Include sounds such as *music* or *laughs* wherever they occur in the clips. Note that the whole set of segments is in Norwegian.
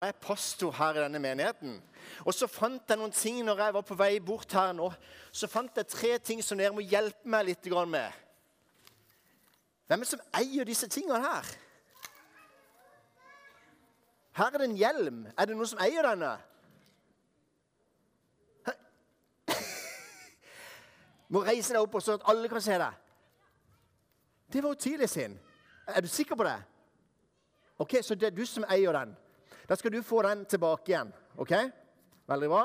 Jeg er pastor her i denne menigheten. Og så fant jeg noen ting når jeg var på vei bort her nå. Så fant jeg tre ting som dere må hjelpe meg litt med. Hvem er det som eier disse tingene her? Her er det en hjelm. Er det noen som eier denne? Må reise deg opp så at alle kan se deg. Det var jo tidlig sin. Er du sikker på det? Ok, Så det er du som eier den? Da skal du få den tilbake igjen. OK? Veldig bra.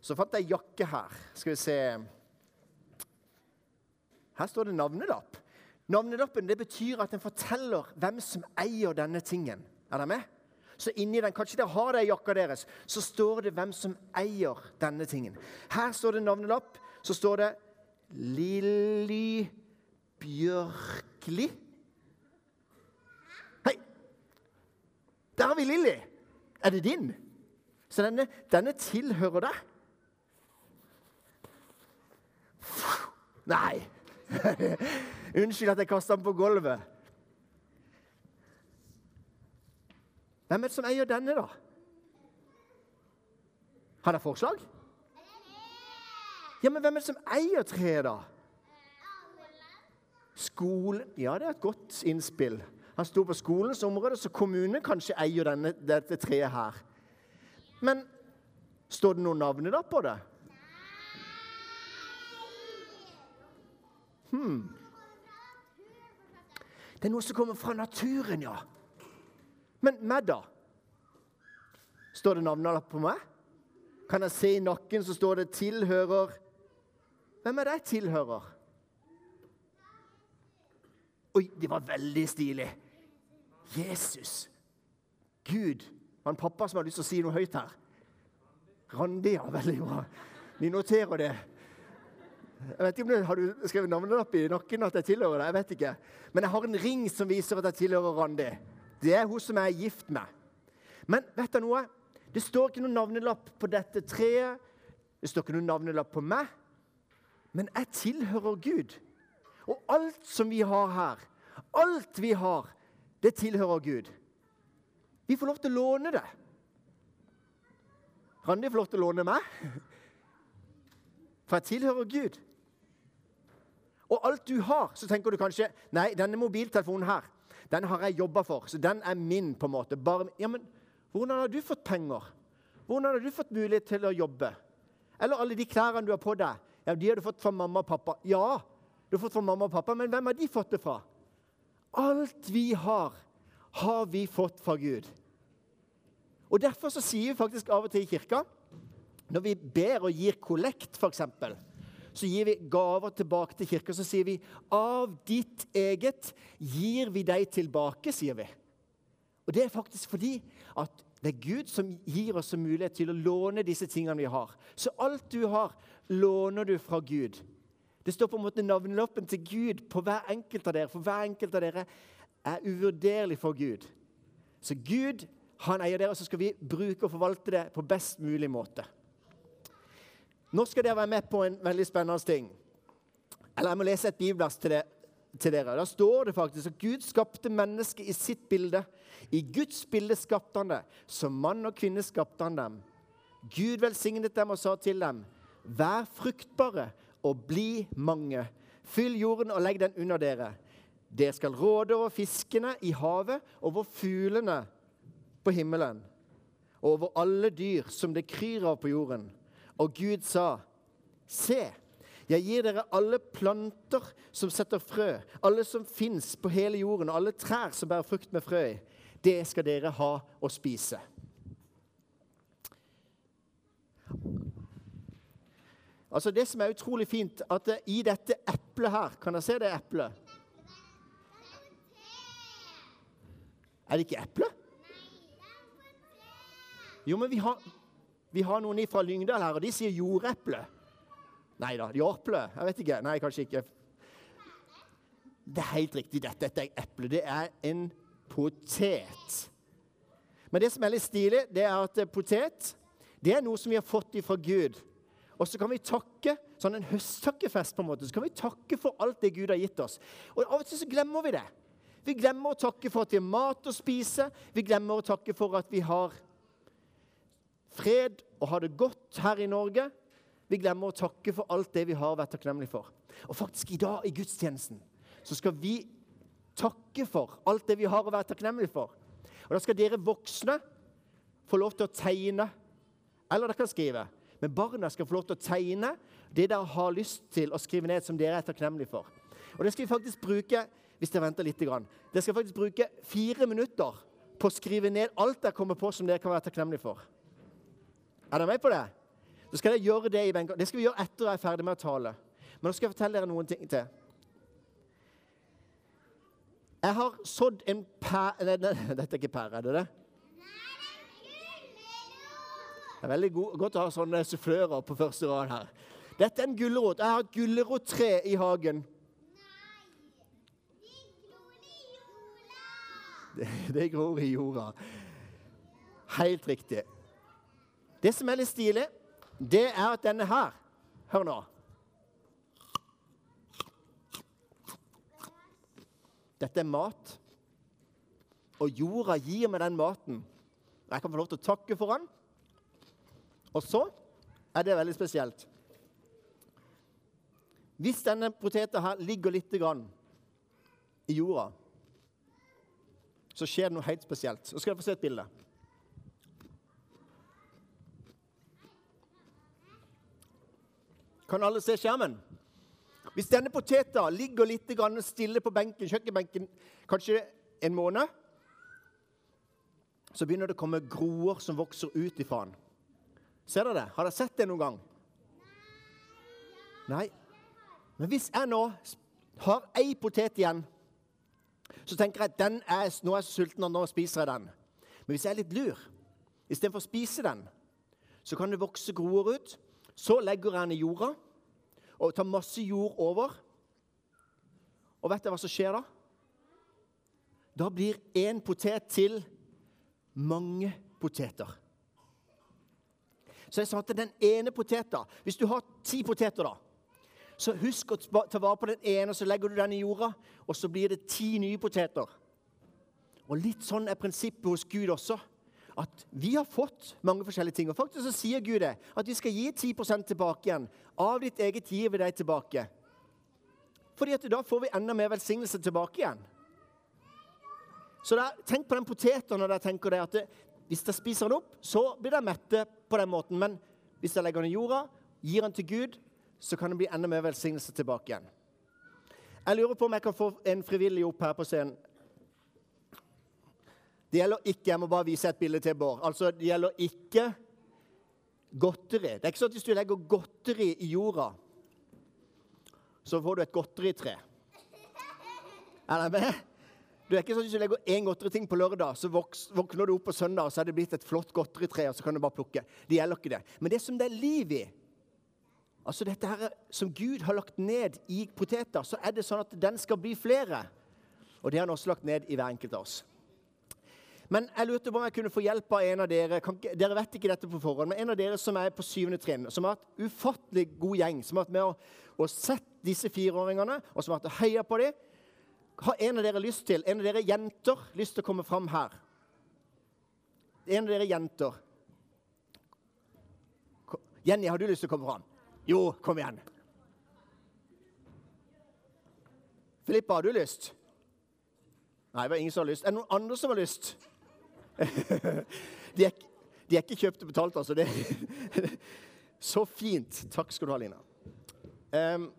Så fant jeg jakke her. Skal vi se Her står det navnelapp. Navnelappen det betyr at den forteller hvem som eier denne tingen. Er dere med? Så inni den, Kanskje dere har det i jakka deres. Så står det hvem som eier denne tingen. Her står det navnelapp. Så står det Lilly Bjørkli. Der har vi Lilly. Er det din? Så denne, denne tilhører deg. Nei. *laughs* Unnskyld at jeg kasta den på gulvet. Hvem er det som eier denne, da? Har dere forslag? Ja, men hvem er det som eier treet, da? Skolen Ja, det er et godt innspill. Han sto på skolens område, så kommunen kanskje eier denne, dette treet her. Men står det noen navn da på det? Hmm. Det er noe som kommer fra naturen, ja. Men meg, da? Står det navnelapp på meg? Kan jeg se i nakken så står det 'tilhører'? Hvem er det jeg tilhører? Oi, det var veldig stilig. Jesus. Gud. Det var en pappa som hadde lyst til å si noe høyt her. Randi, ja. Veldig bra. Vi noterer det. Jeg vet ikke om det, Har du skrevet navnelapp i nakken at jeg tilhører deg? Jeg vet ikke. Men jeg har en ring som viser at jeg tilhører Randi. Det er hun som jeg er gift med. Men vet du noe? Det står ikke noen navnelapp på dette treet. Det står ikke noen navnelapp på meg. Men jeg tilhører Gud. Og alt som vi har her, alt vi har, det tilhører Gud. Vi får lov til å låne det. Randi får lov til å låne meg, for jeg tilhører Gud. Og alt du har, så tenker du kanskje nei, denne mobiltelefonen her, den har jeg jobba for, så den er min. på en måte. Bare, ja, men Hvordan har du fått penger? Hvordan har du fått mulighet til å jobbe? Eller alle de klærne du har på deg, ja, de har du fått fra mamma og pappa. Ja, du har fått fra mamma og pappa, men hvem har de fått det fra? Alt vi har, har vi fått fra Gud. Og Derfor så sier vi faktisk av og til i kirka, når vi ber og gir kollekt, f.eks., så gir vi gaver tilbake til kirka, så sier vi av ditt eget gir vi deg tilbake, sier vi. Og Det er faktisk fordi at det er Gud som gir oss mulighet til å låne disse tingene vi har. Så alt du har, låner du fra Gud. Det står på en måte navnelappen til Gud på hver enkelt av dere. For hver enkelt av dere er uvurderlig for Gud. Så Gud han eier dere, og så skal vi bruke og forvalte det på best mulig måte. Nå skal dere være med på en veldig spennende ting. Eller jeg må lese et bibelvers til, til, dere. Da står det faktisk at Gud skapte mennesket i sitt bilde. I Guds bilde skapte han det. Som mann og kvinne skapte han dem. Gud velsignet dem og sa til dem, vær fruktbare og bli mange. Fyll jorden og legg den under dere. Dere skal råde over fiskene i havet, over fuglene på himmelen, og over alle dyr som det kryr av på jorden. Og Gud sa, se, jeg gir dere alle planter som setter frø, alle som fins på hele jorden, og alle trær som bærer frukt med frø i. Det skal dere ha å spise. Altså Det som er utrolig fint, at i dette eplet her Kan dere se det eplet? Er det ikke eple? Jo, men vi har, vi har noen fra Lyngdal her, og de sier jordeple. Nei da, jordple? Jeg vet ikke. Nei, kanskje ikke. Det er helt riktig. Dette, dette er eple. Det er en potet. Men det som er litt stilig, det er at potet det er noe som vi har fått fra Gud. Og så kan vi takke, sånn en høsttakkefest på en måte, så kan vi takke for alt det Gud har gitt oss. Og Av og til så glemmer vi det. Vi glemmer å takke for at vi har mat å spise. Vi glemmer å takke for at vi har fred og har det godt her i Norge. Vi glemmer å takke for alt det vi har vært takknemlige for. Og faktisk i dag i gudstjenesten så skal vi takke for alt det vi har å være takknemlige for. Og Da skal dere voksne få lov til å tegne, eller dere kan skrive. Men barna skal få lov til å tegne det dere har lyst til å skrive ned som dere er takknemlige for. Og det skal vi faktisk bruke hvis dere venter litt. Dere skal faktisk bruke fire minutter på å skrive ned alt dere kommer på som dere kan være takknemlige for. Er dere med på det? Så skal dere gjøre Det i. Det skal vi gjøre etter jeg er ferdig med å tale. Men nå skal jeg fortelle dere noen ting til. Jeg har sådd en pære Dette er ikke pære, er det det? Det er veldig god, godt å ha sånne sufflører på første rad her. Dette er en gulrot. Jeg har et gulrottre i hagen. Nei! Det, det gror i jorda. Helt riktig. Det som er litt stilig, det er at denne her Hør nå. Dette er mat. Og jorda gir meg den maten. Jeg kan få lov til å takke for den. Og så er det veldig spesielt. Hvis denne poteten her ligger litt grann i jorda, så skjer det noe helt spesielt. Så skal dere få se et bilde. Kan alle se skjermen? Hvis denne poteta ligger litt stille på benken, kjøkkenbenken kanskje en måned, så begynner det å komme groer som vokser ut ifra den. Ser dere det? Har dere sett det noen gang? Nei. Men hvis jeg nå har ei potet igjen, så tenker jeg at er, nå er jeg sulten, og nå spiser jeg den. Men hvis jeg er litt lur, istedenfor å spise den, så kan det vokse groer ut. Så legger jeg den i jorda og tar masse jord over. Og vet dere hva som skjer da? Da blir én potet til mange poteter. Så jeg sa til den ene poteta Hvis du har ti poteter, da, så husk å ta vare på den ene, og så legger du den i jorda, og så blir det ti nye poteter. Og litt sånn er prinsippet hos Gud også. At vi har fått mange forskjellige ting. Og faktisk så sier Gud det, at vi skal gi 10% tilbake igjen. Av ditt eget gir vi deg tilbake. Fordi at da får vi enda mer velsignelse tilbake igjen. Så da, tenk på den poteten når dere tenker det, at det, hvis dere spiser den opp, så blir dere mette på den måten. Men hvis dere legger den i jorda, gir den til Gud, så kan det bli enda mer velsignelse tilbake igjen. Jeg lurer på om jeg kan få en frivillig opp her på scenen. Det gjelder ikke Jeg må bare vise et bilde til, Bård. Altså, det gjelder ikke godteri. Det er ikke sånn at hvis du legger godteri i jorda, så får du et godteritre. Er dere med? Det er ikke sånn at Hvis du legger én godteriting på lørdag, så våkner du opp på søndag, og så er det blitt et flott godteritre, og så kan du bare plukke. Det gjelder ikke det. Men det som det er liv i, altså dette her som Gud har lagt ned i poteter, så er det sånn at den skal bli flere. Og det har han også lagt ned i hver enkelt av oss. Men jeg lurte på om jeg kunne få hjelp av en av dere kan, dere vet ikke dette på forhånd, men en av dere som er på syvende trinn, som har hatt ufattelig god gjeng, som har vært med å, å sett disse fireåringene, og som har hatt heia på dem, har en av dere lyst til, en av dere jenter, lyst til å komme fram her? En av dere jenter. Jenny, har du lyst til å komme fram? Jo, kom igjen. Filippa, har du lyst? Nei, det var ingen som har lyst. Er det noen andre som har lyst? *laughs* de, er, de, er, ikke kjøpt og betalt, altså. Det, *laughs* så fint. Takk skal du ha, Lina. Um,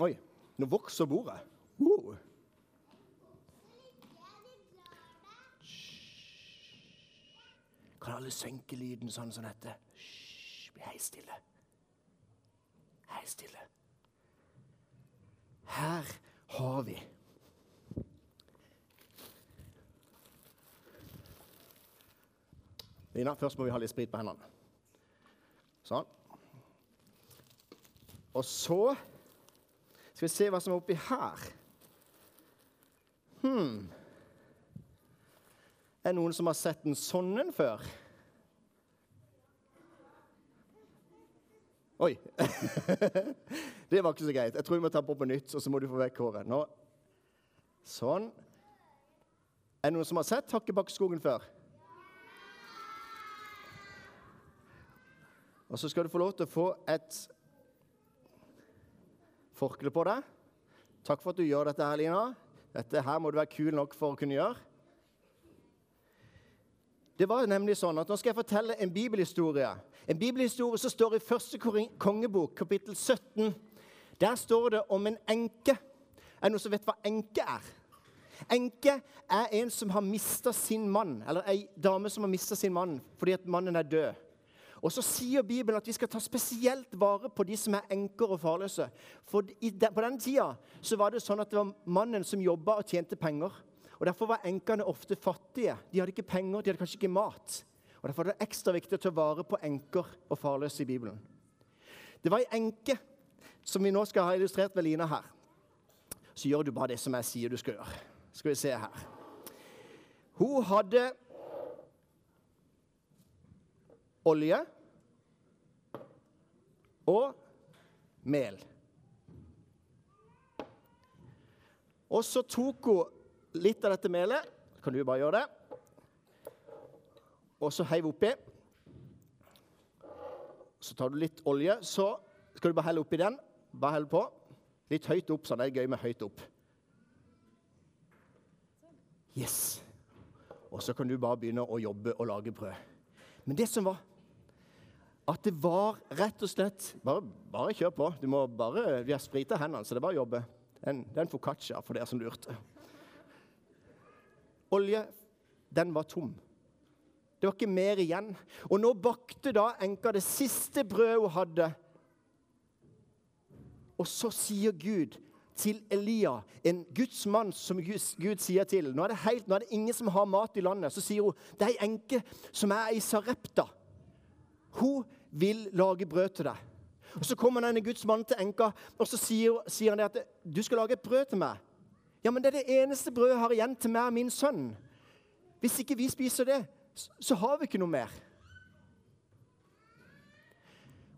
Oi, nå vokser bordet. Wow. Kan alle senke lyden sånn som dette? Hysj, bli helt stille. Helt stille. Her har vi Lina, først må vi ha litt sprit på hendene. Sånn. Og så skal vi se hva som er oppi her. Hm. Er det noen som har sett en sånn en før? Oi. *laughs* det var ikke så greit. Jeg tror vi må ta på på nytt, og så må du få vekk håret. Nå. Sånn. Er det noen som har sett Hakkebakkeskogen før? Og så skal du få lov til å få et forkle på deg. Takk for at du gjør dette, her, Lina. Dette her må du være kul nok for å kunne gjøre. Det var nemlig sånn at Nå skal jeg fortelle en bibelhistorie. En bibelhistorie som står i første kongebok, kapittel 17. Der står det om en enke. Er det noen som vet hva enke er? Enke er en som har mista sin mann, eller ei dame som har mista sin mann fordi at mannen er død. Og så sier Bibelen at vi skal ta spesielt vare på de som er enker og farløse. For på den tida så var det sånn at det var mannen som jobba og tjente penger. Og Derfor var enkene ofte fattige. De hadde ikke penger, de hadde kanskje ikke mat. Og Derfor er det ekstra viktig å ta vare på enker og farløse i Bibelen. Det var ei enke som vi nå skal ha illustrert ved Lina her. Så gjør du bare det som jeg sier du skal gjøre. Skal vi se her. Hun hadde olje og mel. Og så tok hun litt av dette melet. Kan du bare gjøre det? Og så heiv oppi. Så tar du litt olje. Så skal du bare helle oppi den. Bare helle på. Litt høyt opp, sånn. Det er gøy med høyt opp. Yes. Og så kan du bare begynne å jobbe og lage brød. Men det som var at det var rett og slett Bare, bare kjør på. Du må bare, Vi har sprita hendene, så det er bare å jobbe. Det er en foccaccia for dere som lurte. Olje, den var tom. Det var ikke mer igjen. Og nå bakte da enka det siste brødet hun hadde. Og så sier Gud til Elia, en Guds mann som Gud sier til Nå er det, helt, nå er det ingen som har mat i landet. Så sier hun det er ei enke som er i Sarepta. Hun vil lage brød til deg. Og Så kommer denne Guds mann til enka og så sier, sier han at du skal lage et brød til meg. Ja, men det er det eneste brødet jeg har igjen til meg og min sønn. Hvis ikke vi spiser det, så har vi ikke noe mer.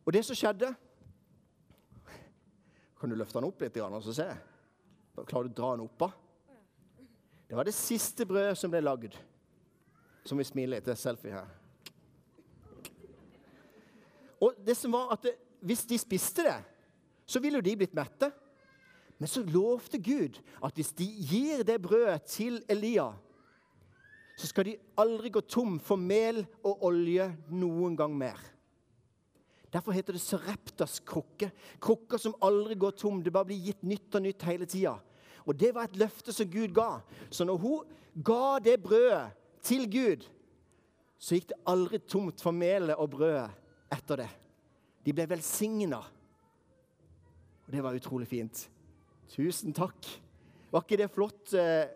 Og det som skjedde Kan du løfte den opp litt og så se? Klarer du å dra den opp? Det var det siste brødet som ble lagd. Som vi smiler etter selfie her. Og det som var at det, Hvis de spiste det, så ville jo de blitt mette. Men så lovte Gud at hvis de gir det brødet til Elia, så skal de aldri gå tom for mel og olje noen gang mer. Derfor heter det Sareptas krukke. Krukker som aldri går tom. Det bare blir gitt nytt og nytt hele tida. Og det var et løfte som Gud ga. Så når hun ga det brødet til Gud, så gikk det aldri tomt for melet og brødet etter det. De ble velsigna. Og det var utrolig fint. Tusen takk. Var ikke det flott eh,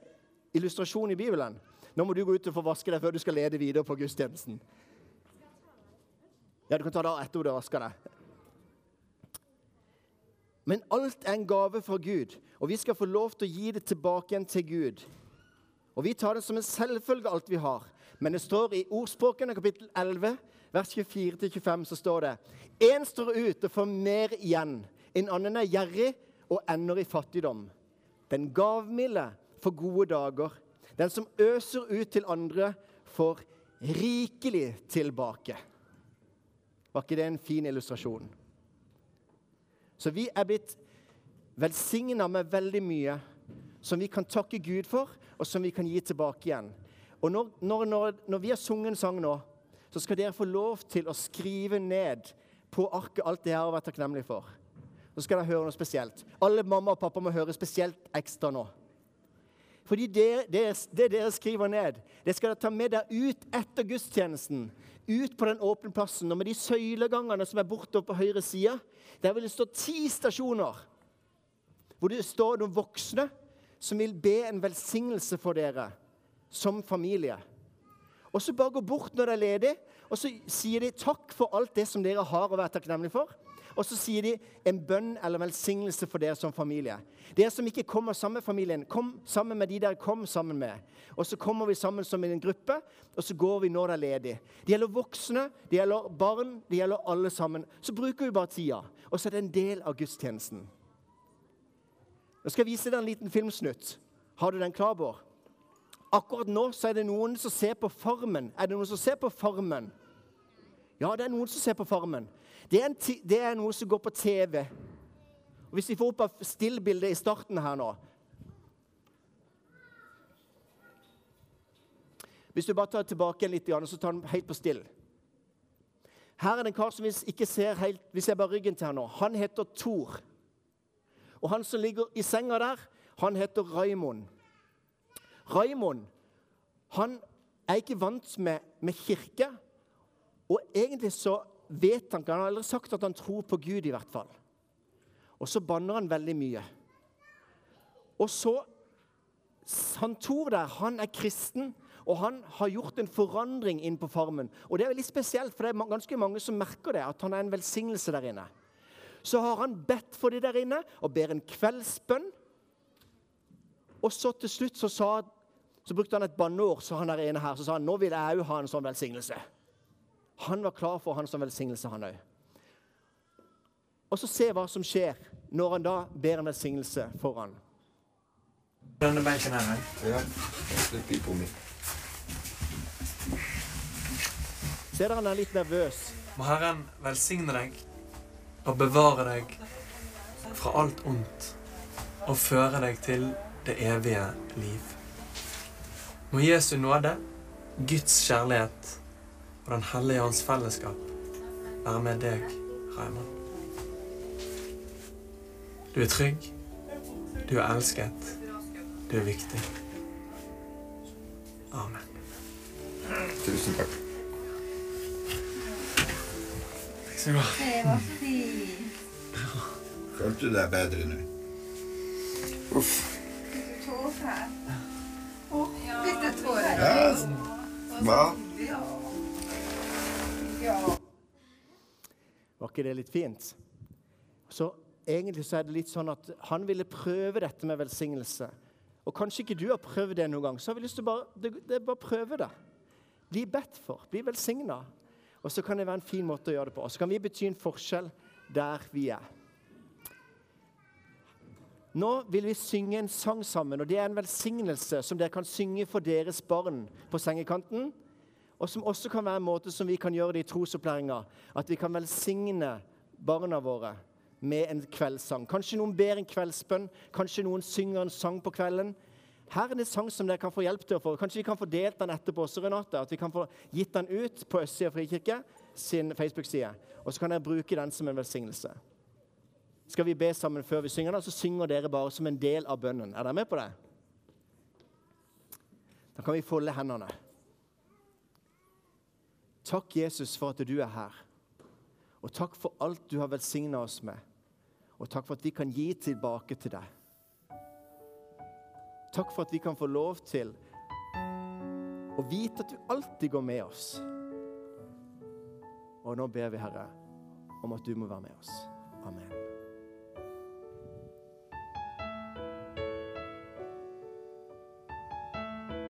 illustrasjon i Bibelen? Nå må du gå ut og få vaske deg før du skal lede videre på gudstjenesten. Ja, du kan ta det etter du har vaska deg. Men alt er en gave fra Gud, og vi skal få lov til å gi det tilbake igjen til Gud. Og Vi tar det som en selvfølge, alt vi har. Men det står i Ordspråkene kapittel 11, vers 24-25, så står det Én står ut og får mer igjen. En annen er gjerrig og ender i fattigdom. Den gavmilde får gode dager. Den som øser ut til andre, får rikelig tilbake. Var ikke det en fin illustrasjon? Så vi er blitt velsigna med veldig mye som vi kan takke Gud for, og som vi kan gi tilbake igjen. Og når, når, når, vi har sunget en sang nå, så skal dere få lov til å skrive ned på arket alt det jeg har vært takknemlig for. Så skal dere høre noe spesielt. Alle mamma og pappa må høre spesielt ekstra nå. Fordi det, det, det, dere skriver ned, det skal dere ta med dere ut etter gudstjenesten. Ut på den åpne plassen. Og med de søylegangene som er bortover på høyre side, der vil det stå ti stasjoner. Hvor det står noen voksne som vil be en velsignelse for dere som familie. Og så bare gå bort når det er ledig, og så sier de takk for alt det som dere har å være takknemlige for. Og så sier de en bønn eller velsignelse for dere som familie. Dere som ikke kommer sammen med familien, kom sammen med de dere kom sammen med. Og så kommer vi sammen som en gruppe, og så går vi når det er ledig. Det gjelder voksne, det gjelder barn, det gjelder alle sammen. Så bruker vi bare tida. Og så er det en del av gudstjenesten. Nå skal jeg vise deg en liten filmsnutt. Har du den klar, Bård? Akkurat nå så er det noen som ser på Farmen. Er det noen som ser på Farmen? Ja, det er noen som ser på Farmen. Det er, det er noe som går på TV. Og Hvis vi får opp stillbildet i starten her nå Hvis du bare tar tilbake litt, så tar den helt på still. Her er det en kar som vi ikke ser helt, vi ser bare ryggen til her nå. Han heter Thor. Og han som ligger i senga der, han heter Raimond. Raimond han er ikke vant med, med, kirke. Og egentlig så vet han ikke Han har aldri sagt at han tror på Gud, i hvert fall. Og så banner han veldig mye. Og så Han Tor der, han er kristen, og han har gjort en forandring inn på farmen. Og det er veldig spesielt, for det er ganske mange som merker det, at han er en velsignelse der inne. Så har han bedt for de der inne og ber en kveldsbønn. Og så til slutt så, sa, så brukte han et banneord, så han der inne her, så sa han nå vil jeg òg ha en sånn velsignelse. Han var klar for å ha en sånn velsignelse, han òg. Og så se hva som skjer når han da ber en velsignelse foran. Denne benken her, Ja. Ser dere han er litt nervøs? Må Herren velsigne deg og bevare deg fra alt ondt og føre deg til det evige liv. Må Jesu nåde, Guds kjærlighet og Den hellige ånds fellesskap være med deg, Raymond. Du er trygg, du er elsket, du er viktig. Amen. Tusen takk. Takk skal du ha. Det var fint. Følte du deg bedre nå? Uff. Fikk du tårer? Du tårer? Ja. Hva? Ikke det litt fint? Så egentlig så er det litt sånn at han ville prøve dette med velsignelse. Og kanskje ikke du har prøvd det noen gang, så har vi lyst til å bare, det, det, bare prøve det. Bli bedt for, bli velsigna. Og så kan det være en fin måte å gjøre det på. Og så kan vi bety en forskjell der vi er. Nå vil vi synge en sang sammen, og det er en velsignelse som dere kan synge for deres barn på sengekanten. Og som også kan være en måte som vi kan gjøre det i trosopplæringa. At vi kan velsigne barna våre med en kveldssang. Kanskje noen ber en kveldsbønn, kanskje noen synger en sang på kvelden. Her er det sang som dere kan få hjelp til å få. Kanskje vi kan få delt den etterpå også, Renate. At vi kan få gitt den ut på Østsida frikirke sin Facebook-side. Og så kan dere bruke den som en velsignelse. Skal vi be sammen før vi synger den, så synger dere bare som en del av bønnen. Er dere med på det? Da kan vi folde hendene. Takk, Jesus, for at du er her. Og takk for alt du har velsigna oss med. Og takk for at vi kan gi tilbake til deg. Takk for at vi kan få lov til å vite at du alltid går med oss. Og nå ber vi, Herre, om at du må være med oss. Amen.